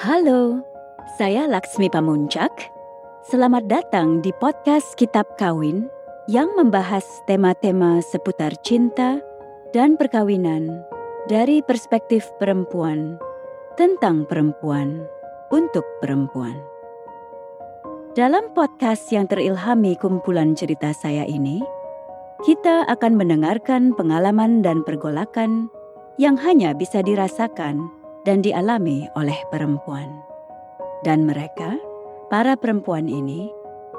Halo, saya Laksmi Pamuncak. Selamat datang di podcast Kitab Kawin yang membahas tema-tema seputar cinta dan perkawinan dari perspektif perempuan tentang perempuan untuk perempuan. Dalam podcast yang terilhami kumpulan cerita saya ini, kita akan mendengarkan pengalaman dan pergolakan yang hanya bisa dirasakan dan dialami oleh perempuan. Dan mereka, para perempuan ini,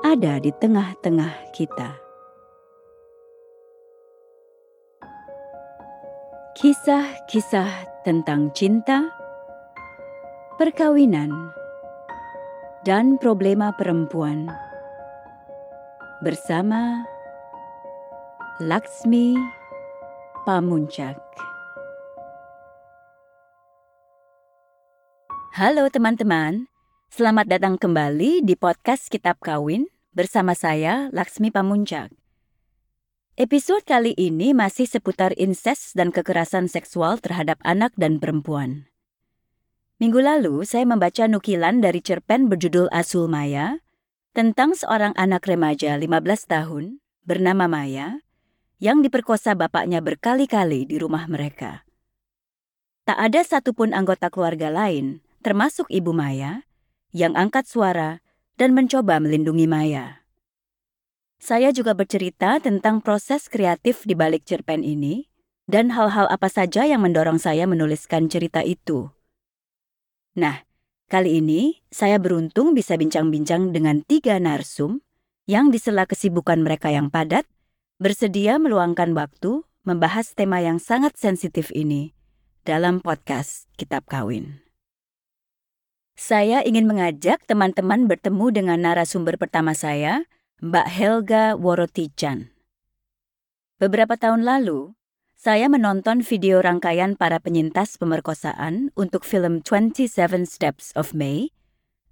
ada di tengah-tengah kita. Kisah-kisah tentang cinta, perkawinan, dan problema perempuan bersama Laksmi Pamuncak. Halo teman-teman, selamat datang kembali di podcast Kitab Kawin bersama saya Laksmi Pamuncak. Episode kali ini masih seputar incest dan kekerasan seksual terhadap anak dan perempuan. Minggu lalu saya membaca nukilan dari cerpen berjudul Asul Maya tentang seorang anak remaja 15 tahun bernama Maya yang diperkosa bapaknya berkali-kali di rumah mereka. Tak ada satupun anggota keluarga lain, termasuk ibu Maya, yang angkat suara dan mencoba melindungi Maya. Saya juga bercerita tentang proses kreatif di balik cerpen ini dan hal-hal apa saja yang mendorong saya menuliskan cerita itu. Nah, kali ini saya beruntung bisa bincang-bincang dengan tiga narsum yang di sela kesibukan mereka yang padat bersedia meluangkan waktu membahas tema yang sangat sensitif ini dalam podcast Kitab Kawin. Saya ingin mengajak teman-teman bertemu dengan narasumber pertama saya, Mbak Helga Worotichan. Beberapa tahun lalu, saya menonton video rangkaian para penyintas pemerkosaan untuk film 27 Steps of May,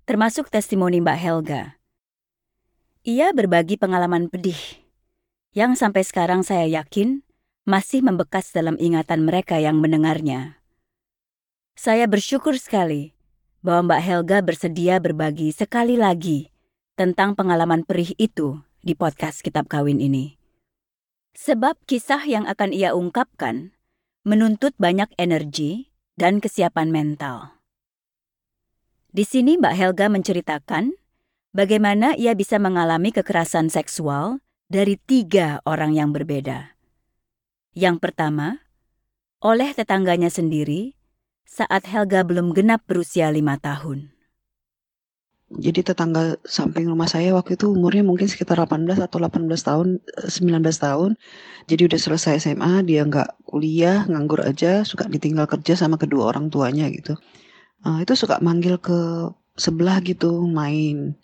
termasuk testimoni Mbak Helga. Ia berbagi pengalaman pedih yang sampai sekarang saya yakin masih membekas dalam ingatan mereka yang mendengarnya. Saya bersyukur sekali bahwa Mbak Helga bersedia berbagi sekali lagi tentang pengalaman perih itu di podcast Kitab Kawin ini. Sebab kisah yang akan ia ungkapkan menuntut banyak energi dan kesiapan mental. Di sini Mbak Helga menceritakan bagaimana ia bisa mengalami kekerasan seksual dari tiga orang yang berbeda. Yang pertama, oleh tetangganya sendiri saat Helga belum genap berusia lima tahun. Jadi tetangga samping rumah saya waktu itu umurnya mungkin sekitar 18 atau 18 tahun, 19 eh, tahun. Jadi udah selesai SMA, dia nggak kuliah, nganggur aja, suka ditinggal kerja sama kedua orang tuanya gitu. Uh, itu suka manggil ke sebelah gitu main.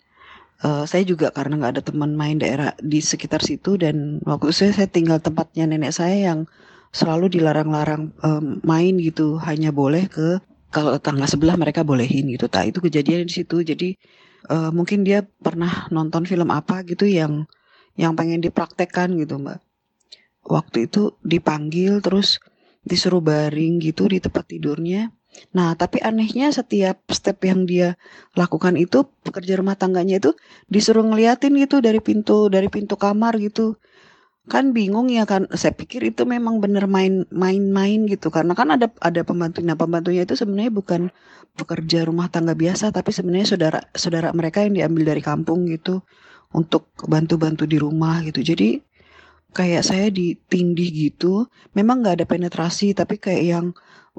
Uh, saya juga karena nggak ada teman main daerah di sekitar situ dan waktu itu saya, saya tinggal tempatnya nenek saya yang selalu dilarang-larang um, main gitu, hanya boleh ke kalau tetangga sebelah mereka bolehin gitu. Tak itu kejadian di situ. Jadi uh, mungkin dia pernah nonton film apa gitu yang yang pengen dipraktekkan gitu mbak. Waktu itu dipanggil terus disuruh baring gitu di tempat tidurnya. Nah, tapi anehnya setiap step yang dia lakukan itu pekerja rumah tangganya itu disuruh ngeliatin gitu dari pintu dari pintu kamar gitu kan bingung ya kan. Saya pikir itu memang bener main main-main gitu. Karena kan ada ada pembantunya pembantunya itu sebenarnya bukan pekerja rumah tangga biasa tapi sebenarnya saudara saudara mereka yang diambil dari kampung gitu untuk bantu-bantu di rumah gitu. Jadi kayak saya ditindih gitu memang nggak ada penetrasi tapi kayak yang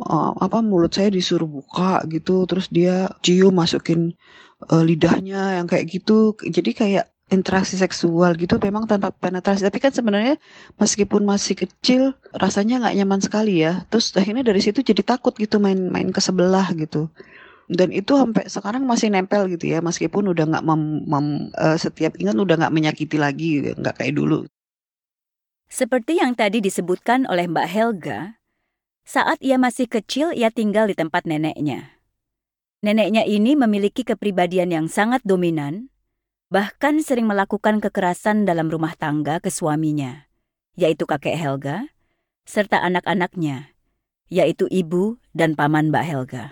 uh, apa mulut saya disuruh buka gitu terus dia cium masukin uh, lidahnya yang kayak gitu. Jadi kayak interaksi seksual gitu memang tanpa penetrasi. Tapi kan sebenarnya meskipun masih kecil rasanya nggak nyaman sekali ya. Terus akhirnya dari situ jadi takut gitu main-main ke sebelah gitu. Dan itu sampai sekarang masih nempel gitu ya meskipun udah nggak uh, setiap ingat udah nggak menyakiti lagi nggak kayak dulu. Seperti yang tadi disebutkan oleh Mbak Helga saat ia masih kecil ia tinggal di tempat neneknya. Neneknya ini memiliki kepribadian yang sangat dominan bahkan sering melakukan kekerasan dalam rumah tangga ke suaminya, yaitu kakek Helga, serta anak-anaknya, yaitu ibu dan paman Mbak Helga.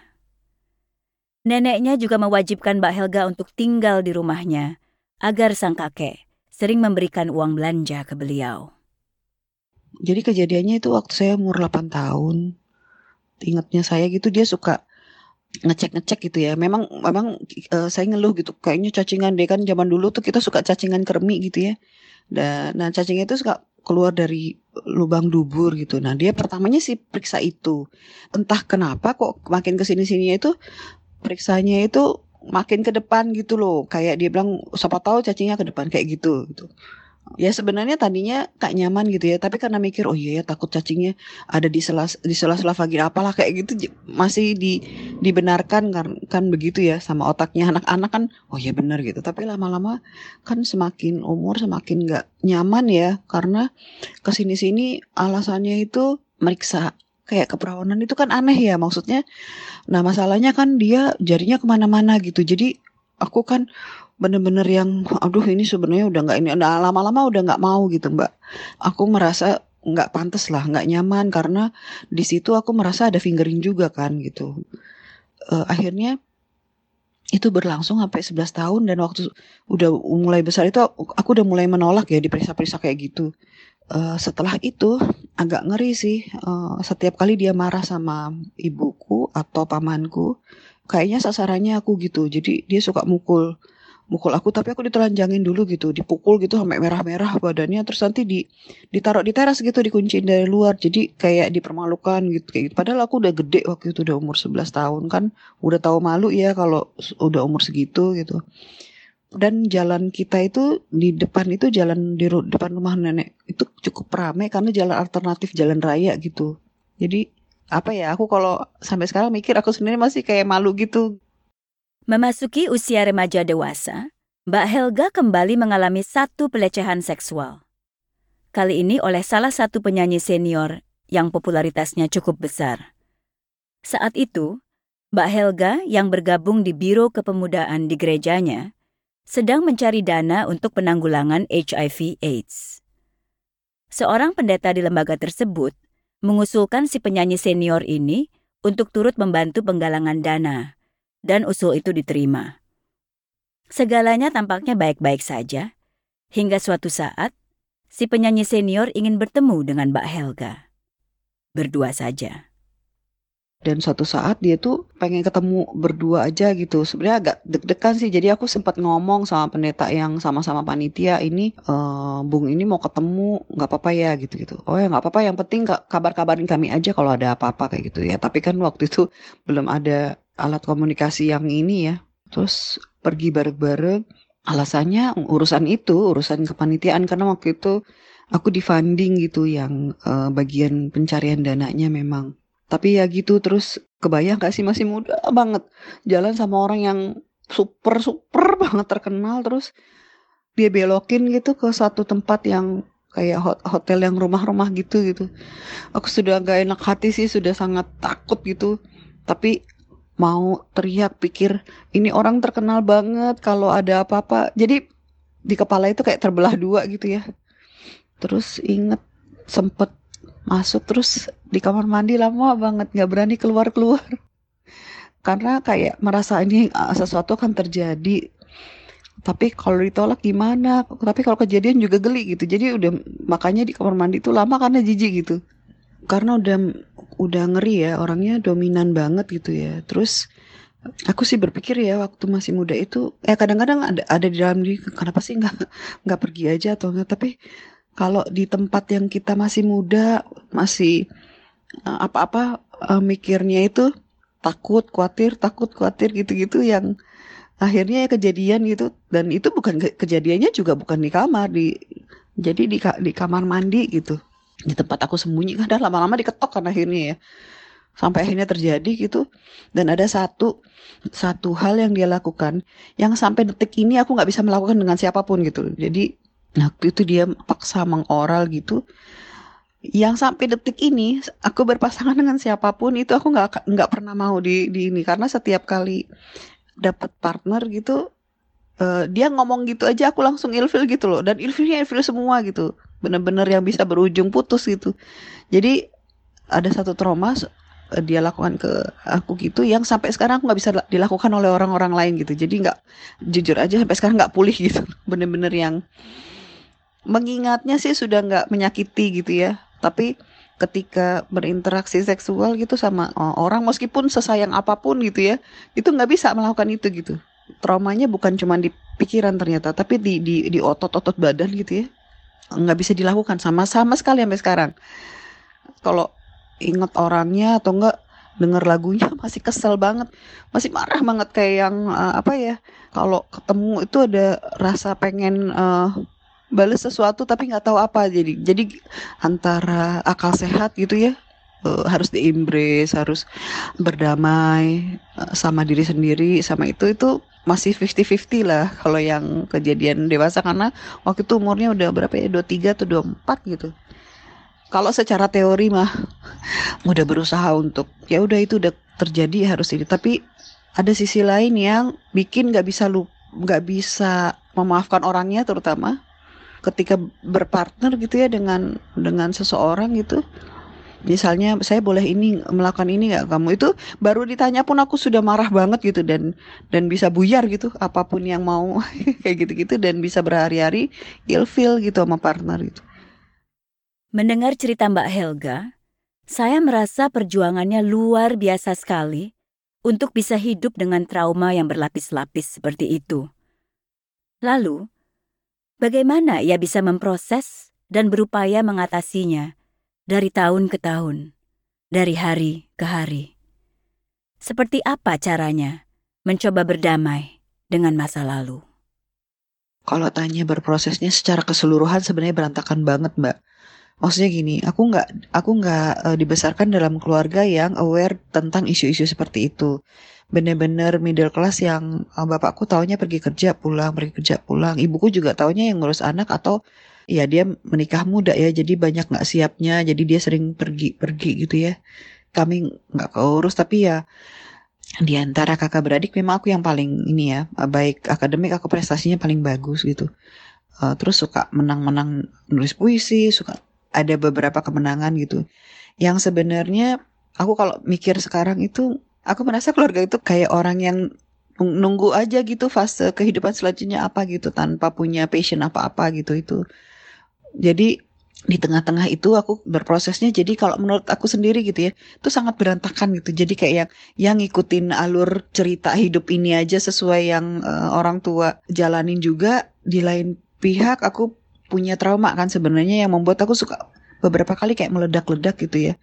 Neneknya juga mewajibkan Mbak Helga untuk tinggal di rumahnya agar sang kakek sering memberikan uang belanja ke beliau. Jadi kejadiannya itu waktu saya umur 8 tahun. Ingatnya saya gitu dia suka ngecek-ngecek gitu ya. Memang memang uh, saya ngeluh gitu. Kayaknya cacingan deh kan zaman dulu tuh kita suka cacingan kermi gitu ya. Dan nah cacingnya itu suka keluar dari lubang dubur gitu. Nah dia pertamanya sih periksa itu. Entah kenapa kok makin ke sini sininya itu periksanya itu makin ke depan gitu loh kayak dia bilang siapa tahu cacingnya ke depan kayak gitu gitu ya sebenarnya tadinya kak nyaman gitu ya tapi karena mikir oh iya ya takut cacingnya ada di sela di sela-sela vagina apalah kayak gitu masih di dibenarkan kan kan begitu ya sama otaknya anak-anak kan oh iya benar gitu tapi lama-lama kan semakin umur semakin nggak nyaman ya karena ke sini-sini alasannya itu meriksa kayak keperawanan itu kan aneh ya maksudnya. Nah masalahnya kan dia jarinya ke mana-mana gitu. Jadi aku kan bener-bener yang aduh ini sebenarnya udah nggak ini udah lama-lama udah nggak mau gitu mbak. Aku merasa nggak pantas lah nggak nyaman karena di situ aku merasa ada fingering juga kan gitu. Uh, akhirnya itu berlangsung sampai 11 tahun dan waktu udah mulai besar itu aku udah mulai menolak ya diperiksa-periksa kayak gitu. Uh, setelah itu agak ngeri sih uh, setiap kali dia marah sama ibuku atau pamanku kayaknya sasarannya aku gitu jadi dia suka mukul mukul aku tapi aku ditelanjangin dulu gitu dipukul gitu sampai merah-merah badannya terus nanti di ditaruh di teras gitu dikunciin dari luar jadi kayak dipermalukan gitu kayak gitu. padahal aku udah gede waktu itu udah umur 11 tahun kan udah tahu malu ya kalau udah umur segitu gitu dan jalan kita itu di depan itu jalan di depan rumah nenek itu cukup ramai karena jalan alternatif jalan raya gitu. Jadi apa ya aku kalau sampai sekarang mikir aku sendiri masih kayak malu gitu. Memasuki usia remaja dewasa, Mbak Helga kembali mengalami satu pelecehan seksual. Kali ini oleh salah satu penyanyi senior yang popularitasnya cukup besar. Saat itu, Mbak Helga yang bergabung di Biro Kepemudaan di gerejanya sedang mencari dana untuk penanggulangan HIV/AIDS. Seorang pendeta di lembaga tersebut mengusulkan si penyanyi senior ini untuk turut membantu penggalangan dana, dan usul itu diterima. Segalanya tampaknya baik-baik saja, hingga suatu saat si penyanyi senior ingin bertemu dengan Mbak Helga. Berdua saja. Dan suatu saat dia tuh pengen ketemu berdua aja gitu. Sebenarnya agak deg-degan sih. Jadi aku sempat ngomong sama pendeta yang sama-sama panitia ini e, bung ini mau ketemu nggak apa-apa ya gitu gitu. Oh ya nggak apa-apa. Yang penting kabar-kabarin kami aja kalau ada apa-apa kayak gitu ya. Tapi kan waktu itu belum ada alat komunikasi yang ini ya. Terus pergi bareng-bareng. Alasannya urusan itu urusan kepanitiaan. Karena waktu itu aku di funding gitu yang uh, bagian pencarian dananya memang. Tapi ya gitu terus kebayang gak sih masih muda banget? Jalan sama orang yang super super banget terkenal terus dia belokin gitu ke satu tempat yang kayak hotel yang rumah-rumah gitu gitu. Aku sudah gak enak hati sih, sudah sangat takut gitu. Tapi mau teriak pikir ini orang terkenal banget kalau ada apa-apa. Jadi di kepala itu kayak terbelah dua gitu ya. Terus inget sempet masuk terus di kamar mandi lama banget nggak berani keluar keluar karena kayak merasa ini uh, sesuatu akan terjadi. Tapi kalau ditolak gimana? Tapi kalau kejadian juga geli gitu. Jadi udah makanya di kamar mandi itu lama karena jijik gitu. Karena udah udah ngeri ya orangnya dominan banget gitu ya. Terus aku sih berpikir ya waktu masih muda itu eh kadang-kadang ada ada di dalam diri kenapa sih nggak nggak pergi aja atau enggak? Tapi kalau di tempat yang kita masih muda, masih eh, apa-apa uh, mikirnya itu takut, khawatir, takut, khawatir gitu-gitu yang akhirnya ya kejadian gitu. Dan itu bukan ke kejadiannya juga bukan di kamar di jadi di di kamar mandi gitu di tempat aku sembunyi. Kan lama-lama diketok kan akhirnya ya. Sampai akhirnya terjadi gitu. Dan ada satu satu hal yang dia lakukan. Yang sampai detik ini aku nggak bisa melakukan dengan siapa pun gitu. Jadi waktu itu dia paksa mengoral gitu. Yang sampai detik ini aku berpasangan dengan siapa pun itu aku nggak nggak pernah mau di di ini. Karena setiap kali dapat partner gitu uh, dia ngomong gitu aja aku langsung ilfil gitu loh. Dan ilfilnya ilfil semua gitu bener-bener yang bisa berujung putus gitu. Jadi ada satu trauma eh, dia lakukan ke aku gitu yang sampai sekarang aku nggak bisa dilakukan oleh orang-orang lain gitu. Jadi nggak jujur aja sampai sekarang nggak pulih gitu. Bener-bener yang mengingatnya sih sudah nggak menyakiti gitu ya. Tapi ketika berinteraksi seksual gitu sama orang meskipun sesayang apa pun gitu ya itu nggak bisa melakukan itu gitu. Traumanya bukan cuma di pikiran ternyata tapi di di di otot-otot badan gitu ya nggak bisa dilakukan sama sama sekali sampai sekarang. Kalau inget orangnya atau enggak denger lagunya masih kesel banget. Masih marah banget kayak yang uh, apa ya kalau ketemu itu ada rasa pengen uh, balas sesuatu tapi nggak tahu apa. Jadi jadi antara akal sehat gitu ya uh, harus diimbres harus berdamai uh, sama diri sendiri sama itu itu masih 50-50 lah kalau yang kejadian dewasa. Karena waktu itu umurnya udah berapa ya? 23 atau 24 gitu. Kalau secara teori mah udah berusaha untuk ya udah itu udah terjadi harus ini. Tapi ada sisi lain yang bikin nggak bisa lu nggak bisa memaafkan orangnya terutama ketika berpartner gitu ya dengan dengan seseorang gitu misalnya saya boleh ini melakukan ini nggak kamu itu baru ditanya pun aku sudah marah banget gitu dan dan bisa buyar gitu apa pun yang mau kayak gitu-gitu dan bisa berhari-hari ilfil gitu sama partner gitu. Mendengar cerita Mbak Helga, saya merasa perjuangannya luar biasa sekali untuk bisa hidup dengan trauma yang berlapis-lapis seperti itu. Lalu, bagaimana ia bisa memproses dan berupaya mengatasinya dari tahun ke tahun, dari hari ke hari. Seperti apa caranya mencoba berdamai dengan masa lalu? Kalau tanya berprosesnya secara keseluruhan sebenarnya berantakan banget, Mbak. Maksudnya gini, aku nggak aku nggak uh, dibesarkan dalam keluarga yang aware tentang isu-isu seperti itu. Bener-bener middle class yang uh, bapakku taunya pergi kerja pulang, pergi kerja pulang. Ibuku juga taunya yang ngurus anak atau ya dia menikah muda ya jadi banyak nggak siapnya jadi dia sering pergi pergi gitu ya. Kami nggak keurus tapi ya di antara kakak beradik memang aku yang paling ini ya baik akademik aku prestasinya paling bagus gitu. Uh, terus suka menang-menang nulis puisi suka ada beberapa kemenangan gitu. Yang sebenarnya aku kalau mikir sekarang itu aku merasa keluarga itu kayak orang yang nunggu aja gitu fase kehidupan selanjutnya apa gitu tanpa punya passion apa-apa gitu itu jadi di tengah-tengah itu aku berprosesnya jadi kalau menurut aku sendiri gitu ya itu sangat berantakan gitu. Jadi kayak yang yang ngikutin alur cerita hidup ini aja sesuai yang uh, orang tua jalanin juga di lain pihak aku punya trauma kan sebenarnya yang membuat aku suka beberapa kali kayak meledak-ledak gitu ya.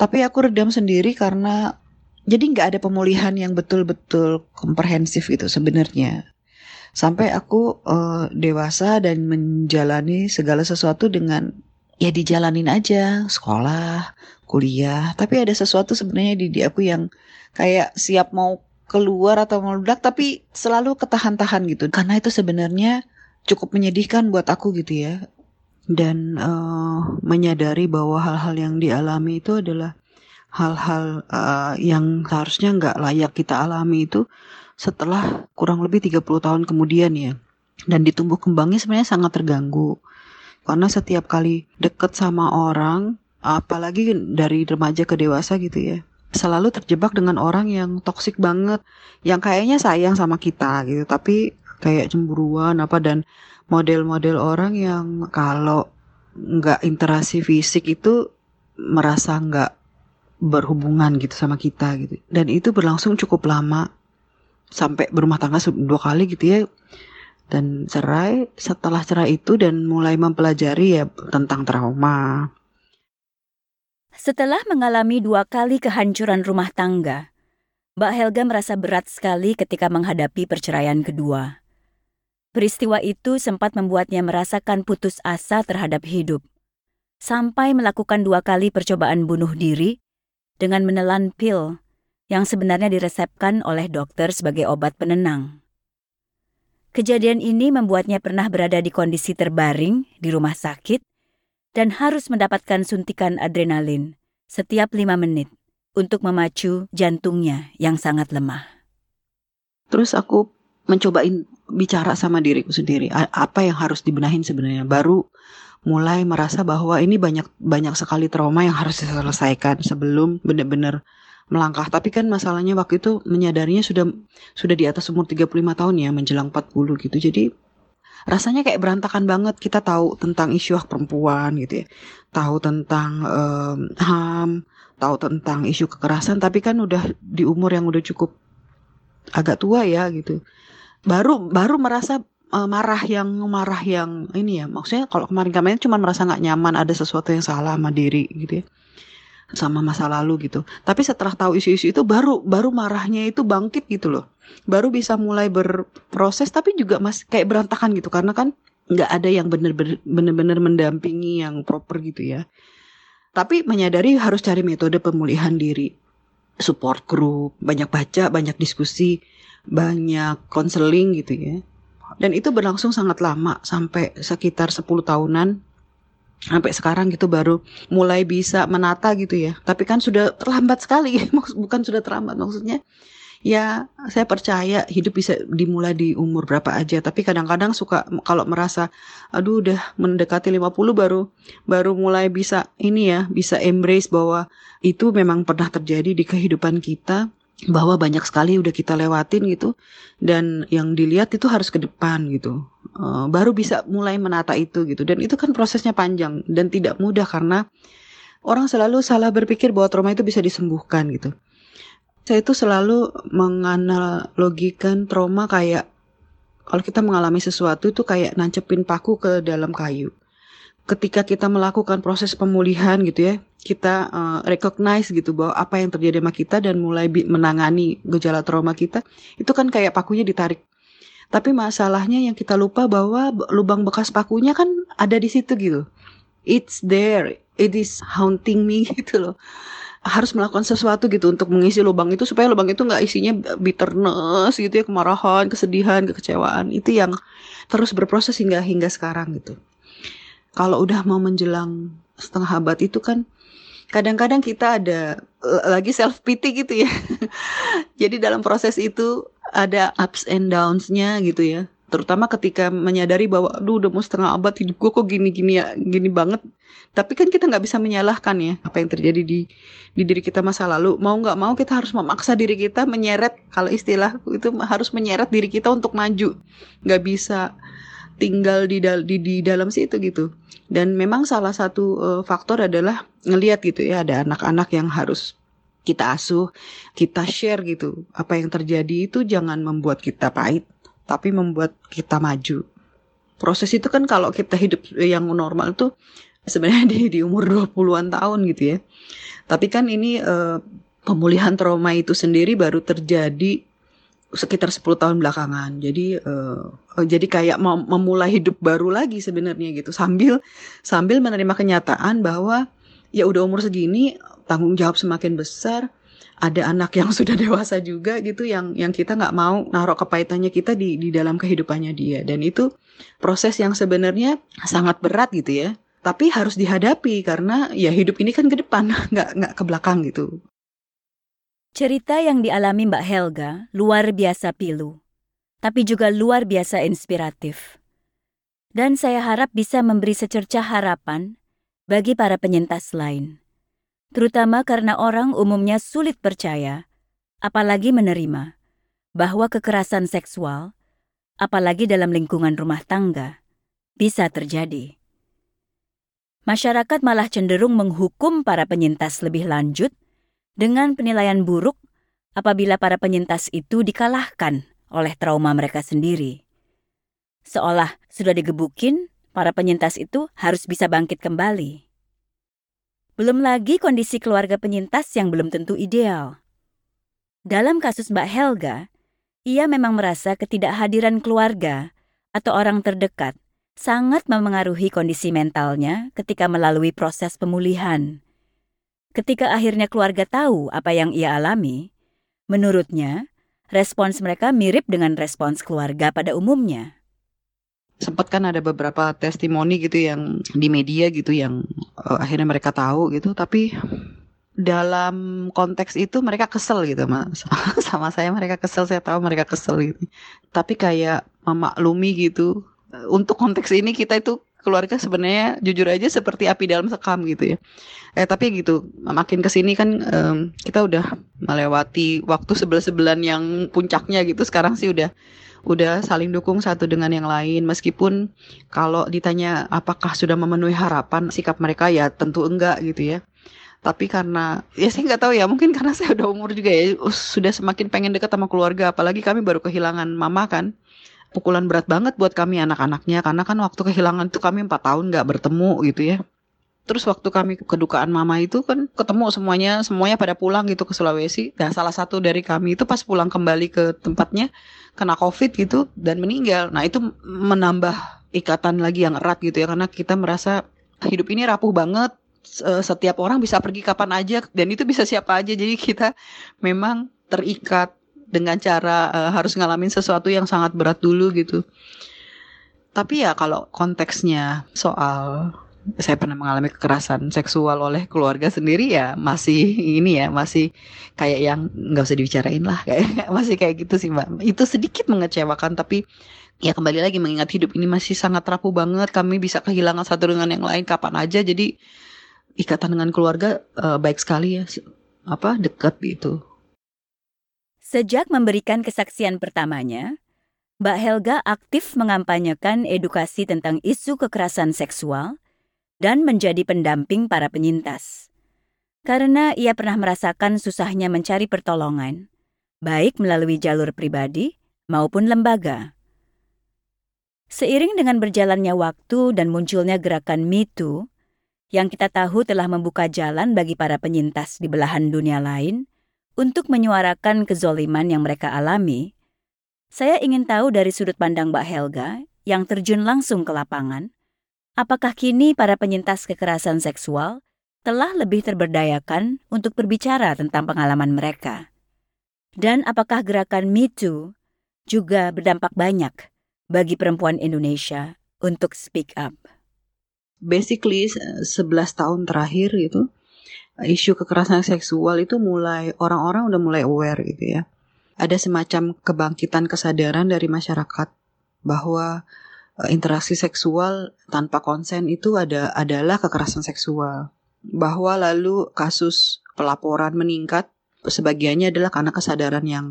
Tapi aku redam sendiri karena jadi nggak ada pemulihan yang betul-betul komprehensif gitu sebenarnya sampai aku uh, dewasa dan menjalani segala sesuatu dengan ya dijalanin aja. Sekolah kuliah. Tapi ada sesuatu sebenarnya di, di aku yang kayak siap mau keluar atau meledak tapi selalu ketahan-tahan gitu. Karena itu sebenarnya cukup menyedihkan buat aku gitu ya. Dan uh, menyadari bahwa hal-hal yang dialami itu adalah hal-hal uh, yang seharusnya nggak layak kita alami itu setelah kurang lebih 30 tahun kemudian ya. Dan ditumbuh kembangnya sebenarnya sangat terganggu. Karena setiap kali deket sama orang, apalagi dari remaja ke dewasa gitu ya, selalu terjebak dengan orang yang toksik banget, yang kayaknya sayang sama kita gitu, tapi kayak cemburuan apa dan model-model orang yang kalau nggak interaksi fisik itu merasa nggak berhubungan gitu sama kita gitu dan itu berlangsung cukup lama sampai berumah tangga dua kali gitu ya dan cerai setelah cerai itu dan mulai mempelajari ya tentang trauma. Setelah mengalami dua kali kehancuran rumah tangga, Mbak Helga merasa berat sekali ketika menghadapi perceraian kedua. Peristiwa itu sempat membuatnya merasakan putus asa terhadap hidup, sampai melakukan dua kali percobaan bunuh diri dengan menelan pil yang sebenarnya diresepkan oleh dokter sebagai obat penenang. Kejadian ini membuatnya pernah berada di kondisi terbaring di rumah sakit dan harus mendapatkan suntikan adrenalin setiap lima menit untuk memacu jantungnya yang sangat lemah. Terus aku mencobain bicara sama diriku sendiri, apa yang harus dibenahin sebenarnya. Baru mulai merasa bahwa ini banyak banyak sekali trauma yang harus diselesaikan sebelum benar-benar melangkah. Tapi kan masalahnya waktu itu menyadarinya sudah sudah di atas umur 35 tahun ya, menjelang 40 gitu. Jadi rasanya kayak berantakan banget. Kita tahu tentang isu hak perempuan gitu ya. Tahu tentang um, HAM, tahu tentang isu kekerasan, tapi kan udah di umur yang udah cukup agak tua ya gitu. Baru baru merasa uh, marah yang marah yang ini ya. Maksudnya kalau kemarin-kemarin cuma merasa nggak nyaman ada sesuatu yang salah sama diri gitu ya sama masa lalu gitu. Tapi setelah tahu isu-isu itu baru baru marahnya itu bangkit gitu loh. Baru bisa mulai berproses tapi juga masih kayak berantakan gitu karena kan nggak ada yang bener-bener mendampingi yang proper gitu ya. Tapi menyadari harus cari metode pemulihan diri. Support group, banyak baca, banyak diskusi, banyak konseling gitu ya. Dan itu berlangsung sangat lama sampai sekitar 10 tahunan sampai sekarang gitu baru mulai bisa menata gitu ya. Tapi kan sudah terlambat sekali, bukan sudah terlambat maksudnya. Ya, saya percaya hidup bisa dimulai di umur berapa aja, tapi kadang-kadang suka kalau merasa aduh udah mendekati 50 baru baru mulai bisa ini ya, bisa embrace bahwa itu memang pernah terjadi di kehidupan kita bahwa banyak sekali udah kita lewatin gitu dan yang dilihat itu harus ke depan gitu uh, baru bisa mulai menata itu gitu. Dan itu kan prosesnya panjang dan tidak mudah karena orang selalu salah berpikir bahwa trauma itu bisa disembuhkan gitu. Saya itu selalu menganalogikan trauma kayak kalau kita mengalami sesuatu itu kayak nancepin paku ke dalam kayu. Ketika kita melakukan proses pemulihan gitu ya, kita uh, recognize gitu bahwa apa yang terjadi sama kita dan mulai menangani gejala trauma kita, itu kan kayak pakunya ditarik. Tapi masalahnya yang kita lupa bahwa lubang bekas pakunya kan ada di situ gitu. It's there, it is haunting me gitu loh. Harus melakukan sesuatu gitu untuk mengisi lubang itu supaya lubang itu nggak isinya bitterness gitu ya, kemarahan, kesedihan, kekecewaan. Itu yang terus berproses hingga hingga sekarang gitu kalau udah mau menjelang setengah abad itu kan kadang-kadang kita ada lagi self pity gitu ya. Jadi dalam proses itu ada ups and downs-nya gitu ya. Terutama ketika menyadari bahwa aduh udah mau setengah abad hidup gue kok gini-gini ya, gini banget. Tapi kan kita nggak bisa menyalahkan ya apa yang terjadi di di diri kita masa lalu. Mau nggak mau kita harus memaksa diri kita menyeret kalau istilah itu harus menyeret diri kita untuk maju. Nggak bisa tinggal di, dal di di dalam situ gitu. Dan memang salah satu uh, faktor adalah ngelihat gitu ya ada anak-anak yang harus kita asuh, kita share gitu. Apa yang terjadi itu jangan membuat kita pahit, tapi membuat kita maju. Proses itu kan kalau kita hidup yang normal tuh sebenarnya di, di umur 20-an tahun gitu ya. Tapi kan ini uh, pemulihan trauma itu sendiri baru terjadi sekitar 10 tahun belakangan. Jadi uh, jadi kayak memulai hidup baru lagi sebenarnya gitu. Sambil sambil menerima kenyataan bahwa ya udah umur segini tanggung jawab semakin besar. Ada anak yang sudah dewasa juga gitu yang yang kita nggak mau naruh kepahitannya kita di di dalam kehidupannya dia dan itu proses yang sebenarnya sangat berat gitu ya tapi harus dihadapi karena ya hidup ini kan ke depan nggak nggak ke belakang gitu Cerita yang dialami Mbak Helga luar biasa pilu, tapi juga luar biasa inspiratif. Dan saya harap bisa memberi secercah harapan bagi para penyintas lain. Terutama karena orang umumnya sulit percaya, apalagi menerima, bahwa kekerasan seksual, apalagi dalam lingkungan rumah tangga, bisa terjadi. Masyarakat malah cenderung menghukum para penyintas lebih lanjut dengan penilaian buruk apabila para penyintas itu dikalahkan oleh trauma mereka sendiri. Seolah sudah digebukin, para penyintas itu harus bisa bangkit kembali. Belum lagi kondisi keluarga penyintas yang belum tentu ideal. Dalam kasus Mbak Helga, ia memang merasa ketidakhadiran keluarga atau orang terdekat sangat memengaruhi kondisi mentalnya ketika melalui proses pemulihan. Ketika akhirnya keluarga tahu apa yang ia alami, menurutnya respons mereka mirip dengan respons keluarga pada umumnya. Sempat kan ada beberapa testimoni gitu yang di media gitu yang uh, akhirnya mereka tahu gitu, tapi dalam konteks itu mereka kesel gitu mas sama saya mereka kesel saya tahu mereka kesel gitu tapi kayak memaklumi gitu untuk konteks ini kita itu keluarga sebenarnya jujur aja seperti api dalam sekam gitu ya. Eh tapi gitu, makin ke sini kan um, kita udah melewati waktu sebel-sebelan yang puncaknya gitu. Sekarang sih udah udah saling dukung satu dengan yang lain meskipun kalau ditanya apakah sudah memenuhi harapan sikap mereka ya tentu enggak gitu ya tapi karena ya saya nggak tahu ya mungkin karena saya udah umur juga ya sudah semakin pengen dekat sama keluarga apalagi kami baru kehilangan mama kan pukulan berat banget buat kami anak-anaknya. Karena kan waktu kehilangan itu kami empat tahun nggak bertemu gitu ya. Terus waktu kami kedukaan mama itu kan ketemu semuanya semuanya pada pulang gitu ke Sulawesi. Dan salah satu dari kami itu pas pulang kembali ke tempatnya kena covid gitu dan meninggal. Nah itu menambah ikatan lagi yang erat gitu ya karena kita merasa hidup ini rapuh banget. Setiap orang bisa pergi kapan aja dan itu bisa siapa aja. Jadi kita memang terikat dengan cara uh, harus ngalamin sesuatu yang sangat berat dulu gitu tapi ya kalau konteksnya soal saya pernah mengalami kekerasan seksual oleh keluarga sendiri ya masih ini ya masih kayak yang nggak usah dibicarain lah kayak masih kayak gitu sih mbak itu sedikit mengecewakan tapi ya kembali lagi mengingat hidup ini masih sangat rapuh banget kami bisa kehilangan satu dengan yang lain kapan aja jadi ikatan dengan keluarga uh, baik sekali ya apa dekat gitu. Sejak memberikan kesaksian pertamanya, Mbak Helga aktif mengampanyekan edukasi tentang isu kekerasan seksual dan menjadi pendamping para penyintas. Karena ia pernah merasakan susahnya mencari pertolongan, baik melalui jalur pribadi maupun lembaga. Seiring dengan berjalannya waktu dan munculnya gerakan Me Too, yang kita tahu telah membuka jalan bagi para penyintas di belahan dunia lain untuk menyuarakan kezoliman yang mereka alami, saya ingin tahu dari sudut pandang Mbak Helga yang terjun langsung ke lapangan, apakah kini para penyintas kekerasan seksual telah lebih terberdayakan untuk berbicara tentang pengalaman mereka? Dan apakah gerakan Me Too juga berdampak banyak bagi perempuan Indonesia untuk speak up? basically 11 tahun terakhir gitu isu kekerasan seksual itu mulai orang-orang udah mulai aware gitu ya. Ada semacam kebangkitan kesadaran dari masyarakat bahwa uh, interaksi seksual tanpa konsen itu ada adalah kekerasan seksual. Bahwa lalu kasus pelaporan meningkat sebagiannya adalah karena kesadaran yang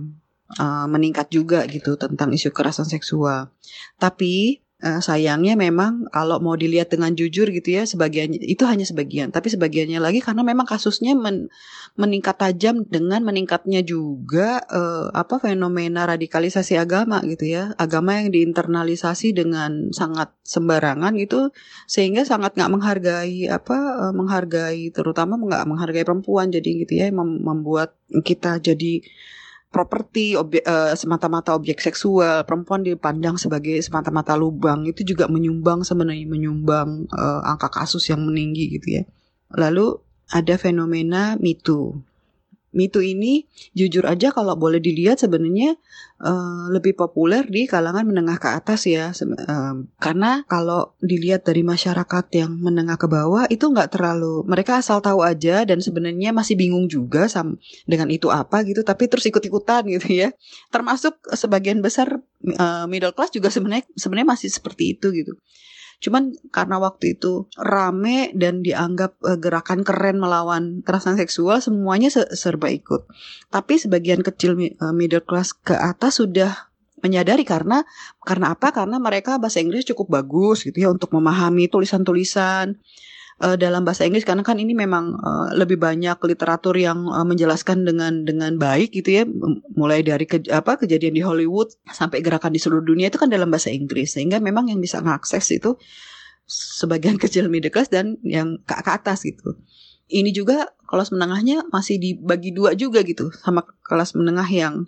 uh, meningkat juga gitu tentang isu kekerasan seksual. Tapi uh, sayangnya memang kalau mau dilihat dengan jujur gitu ya sebagian itu hanya sebagian. Tapi sebagiannya lagi karena memang kasusnya men, meningkat tajam dengan meningkatnya juga uh, apa fenomena radikalisasi agama gitu ya. Agama yang diinternalisasi dengan sangat sembarangan gitu sehingga sangat nggak menghargai apa uh, menghargai terutama nggak menghargai perempuan jadi gitu ya mem membuat kita jadi properti uh, semata-mata objek seksual perempuan dipandang sebagai semata-mata lubang. Itu juga menyumbang sebenarnya menyumbang uh, angka kasus yang meninggi gitu ya. Lalu ada fenomena mitu Mitu ini jujur aja kalau boleh dilihat sebenarnya uh, lebih populer di kalangan menengah ke atas ya uh, karena kalau dilihat dari masyarakat yang menengah ke bawah itu nggak terlalu mereka asal tahu aja dan sebenarnya masih bingung juga sam dengan itu apa gitu tapi terus ikut-ikutan gitu ya. Termasuk sebagian besar uh, middle class juga sebenarnya sebenarnya masih seperti itu gitu Cuman karena waktu itu rame dan dianggap uh, gerakan keren melawan kekerasan seksual, semuanya se serba ikut. Tapi sebagian kecil uh, middle class ke atas sudah menyadari karena karena apa? Karena mereka bahasa Inggris cukup bagus gitu ya untuk memahami tulisan-tulisan uh, dalam bahasa Inggris karena kan ini memang uh, lebih banyak literatur yang uh, menjelaskan dengan dengan baik gitu ya mulai dari ke, apa kejadian di Hollywood sampai gerakan di seluruh dunia itu kan dalam bahasa Inggris sehingga memang yang bisa mengakses itu sebagian kecil middle class dan yang ke, ke atas gitu. Ini juga kelas menengahnya masih dibagi dua juga gitu sama kelas menengah yang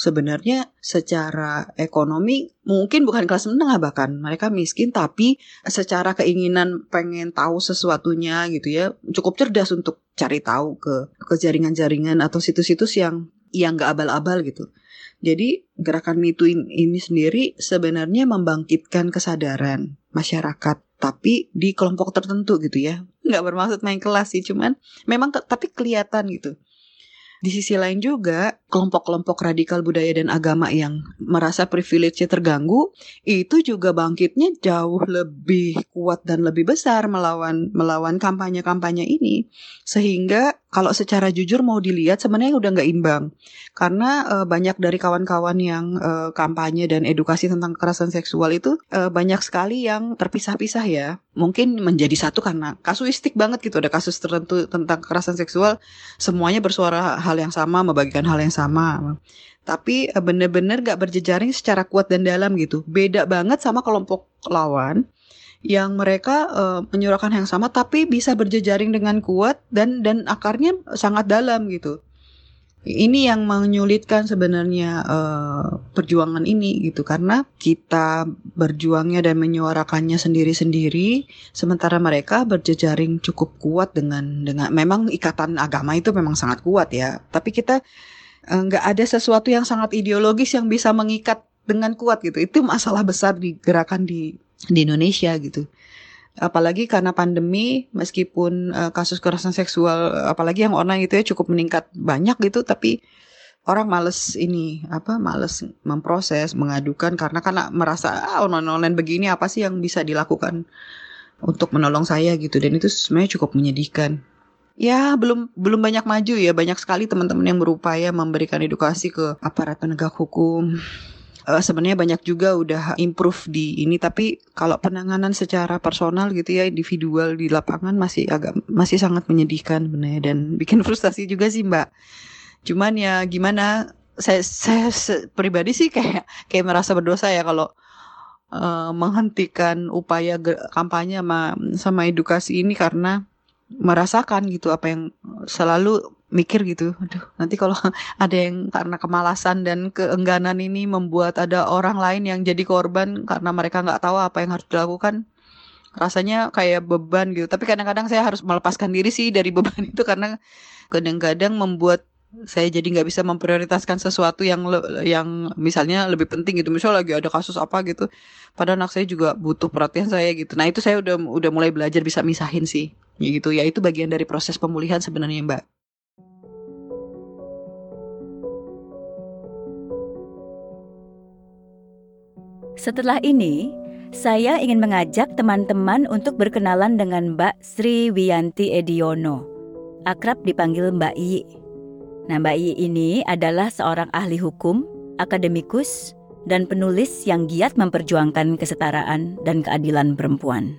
sebenarnya secara ekonomi mungkin bukan kelas menengah bahkan mereka miskin tapi secara keinginan pengen tahu sesuatunya gitu ya cukup cerdas untuk cari tahu ke ke jaringan-jaringan atau situs-situs yang yang gak abal-abal gitu. Jadi gerakan MeToo ini sendiri sebenarnya membangkitkan kesadaran masyarakat tapi di kelompok tertentu gitu ya. Nggak bermaksud main kelas sih, cuman memang tapi kelihatan gitu. Di sisi lain juga kelompok-kelompok radikal budaya dan agama yang merasa privilege-nya terganggu itu juga bangkitnya jauh lebih kuat dan lebih besar melawan melawan kampanye-kampanye ini. Sehingga kalau secara jujur mau dilihat sebenarnya udah nggak imbang. Karena uh, banyak dari kawan-kawan yang uh, kampanye dan edukasi tentang kekerasan seksual itu uh, banyak sekali yang terpisah-pisah ya. Mungkin menjadi satu karena kasuistik banget gitu ada kasus tertentu tentang kekerasan seksual semuanya bersuara hal yang sama membagikan hal yang sama tapi bener-bener gak berjejaring secara kuat dan dalam gitu beda banget sama kelompok lawan yang mereka uh, menyuarakan yang sama tapi bisa berjejaring dengan kuat dan dan akarnya sangat dalam gitu. Ini yang menyulitkan sebenarnya uh, perjuangan ini gitu karena kita berjuangnya dan menyuarakannya sendiri-sendiri sementara mereka berjejaring cukup kuat dengan dengan memang ikatan agama itu memang sangat kuat ya. Tapi kita eh, nggak uh, ada sesuatu yang sangat ideologis yang bisa mengikat dengan kuat gitu. Itu masalah besar di gerakan di di Indonesia gitu. Apalagi karena pandemi, meskipun uh, kasus kekerasan seksual, apalagi yang online itu ya cukup meningkat banyak gitu, tapi orang males ini apa males memproses mengadukan karena karena merasa ah, online online begini apa sih yang bisa dilakukan untuk menolong saya gitu dan itu sebenarnya cukup menyedihkan ya belum belum banyak maju ya banyak sekali teman-teman yang berupaya memberikan edukasi ke aparat penegak hukum uh, sebenarnya banyak juga udah improve di ini tapi kalau penanganan secara personal gitu ya individual di lapangan masih agak masih sangat menyedihkan sebenarnya dan bikin frustasi juga sih Mbak. Cuman ya gimana saya saya pribadi sih kayak kayak merasa berdosa ya kalau uh, menghentikan upaya kampanye sama sama edukasi ini karena merasakan gitu apa yang selalu mikir gitu, aduh nanti kalau ada yang karena kemalasan dan keengganan ini membuat ada orang lain yang jadi korban karena mereka nggak tahu apa yang harus dilakukan, rasanya kayak beban gitu. Tapi kadang-kadang saya harus melepaskan diri sih dari beban itu karena kadang-kadang membuat saya jadi nggak bisa memprioritaskan sesuatu yang yang misalnya lebih penting gitu. Misalnya lagi ada kasus apa gitu padahal anak saya juga butuh perhatian saya gitu. Nah itu saya udah udah mulai belajar bisa misahin sih. Gitu ya itu bagian dari proses pemulihan sebenarnya mbak. Setelah ini, saya ingin mengajak teman-teman untuk berkenalan dengan Mbak Sri Wiyanti Ediono, akrab dipanggil Mbak Yi. Nah, Mbak Yi ini adalah seorang ahli hukum, akademikus, dan penulis yang giat memperjuangkan kesetaraan dan keadilan perempuan.